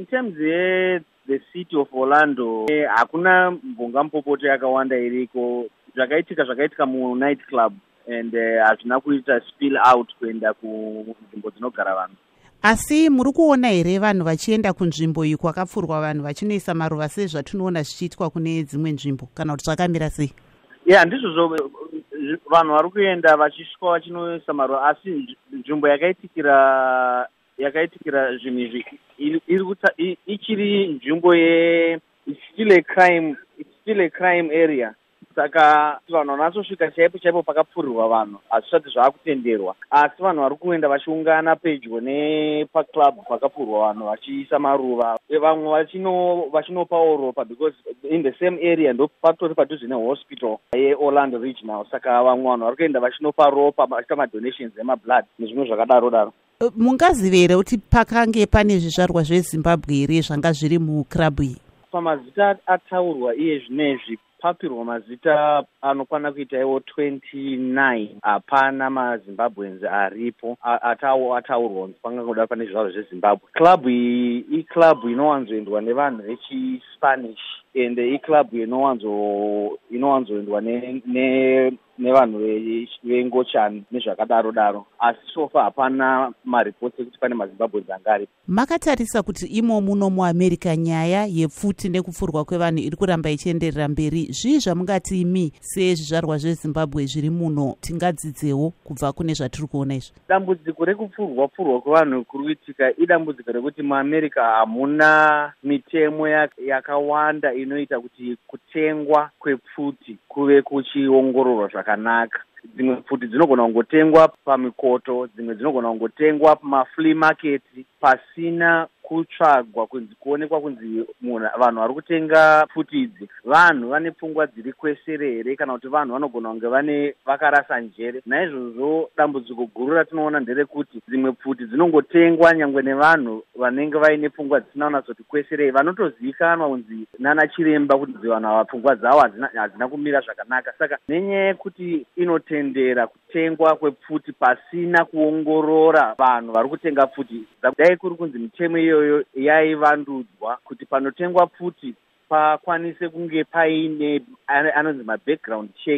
in terms yethe city of orlando eh, hakuna mbonga mupopoto yakawanda iriko. Zvakaitika zvakaitika munight club and eh, hazvina uh, kuita spill out kuenda kunzvimbo dzinogara vanhu. Asi muri kuona here vanhu vachienda kunzvimbo iyi kwakapfurwa vanhu vachinoisa maruva sezvatinoona zvichiitwa kune dzimwe nzvimbo? Kana kuti zvakamira sei? Ya yeah, ndizvozvo vanhu vari kuenda vachisvika vachinoisa maruva asi nzvimbo yakaitikira yakaitikira zvinhu izvi. Ichiri nzvimbo ye still a crime still a crime area. Saka vanhu vanatsosvika chaipo chaipo pakapfurirwa vanhu hazvisati zvaakutenderwa asi vanhu vari kuenda vachiungana pedyo nepaclub pakapfurirwa vanhu vachiisa maruva. Vamwe vachinopawo ropa because in the same area ndo patori padhuze nehospital yeorlando regional. Saka vamwe vanhu vari kuenda vachinopa ropa vachiita madonations emablood nezvimwe zvakadaro daro mungazive here kuti pakange pane zvizvarwa zvezimbabwe here zvanga zviri mukrabhu iyi? Pamazita ataurwa iye zvinezvi papirwa mazita anokwana kuita iwo 29 hapana mazimbabwens aripo atawo ataurwa kunzi pangangoda pane zvizvarwa zvezimbabwe. Klabhu iyi iklabhu inowanzoendwa nevanhu vechispanish and iklabhu inowanzoendwa nevanhu vengochani nezvakadaro daro. Asi sofa hapana maripoti ekuti pane mazimbabwens anga aripo makatarisa kuti imo muno muamerica nyaya yepfuti nekupfurwa kwevanhu iri kuramba ichienderera mberi zvii zvamungati imi sezvizvarwa zvezimbabwe zviri muno? Tingadzidzewo kubva kune zvatiri kuona izvi. Dambudziko rekupfurwa pfurwa kwevanhu kuri kuitika idambudziko rekuti muamerica hamuna mitemo yakawanda inoita kuti kutengwa kwepfuti kuve kuchiongororwa zvakanaka. Dzimwe pfuti dzinogona kungotengwa pamikoto dzimwe dzinogona kungotengwa pamaflea market pasina kutsvagwa kunzi kuonekwa kunzi vanhu vari kutenga pfuti idzi vanhu vane pfungwa dziri kwesere here kana kuti vanhu vanogona kunge vane vakarasa njere naizvozvo dambudziko guru ratinoona nderekuti dzimwe pfuti dzinongotengwa nyangwe nevanhu vanenge vaine pfungwa dzisina kunatsoti kweserei vanotozivikanwa kunzi nana chiremba kunzi vanhu ava pfungwa dzavo hadzina kumira zvakanaka. Saka nenyaya yekuti inotendera kutengwa kwepfuti pasina kuongorora vanhu vari kutenga pfuti dai kuri kunzi mitemo iyoyo yaivandudzwa kuti panotengwa pfuti pakwanise kunge paine anonzi mabackground check